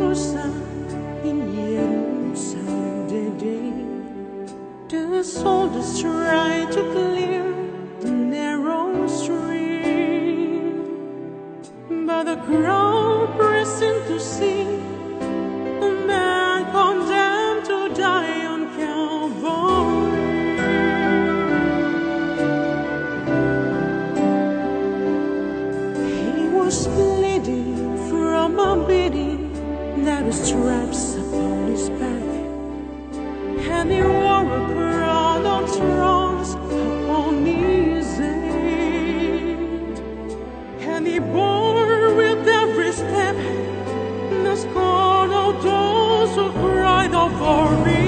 In The soldiers to clear narrow but the crowd a man condemned to die on Calvary. He was bleeding from a beating. There leather straps upon his back, and he wore a crown of thorns upon his head, and he bore with every step the scorn of those who cried out for me.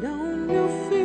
Don't you feel?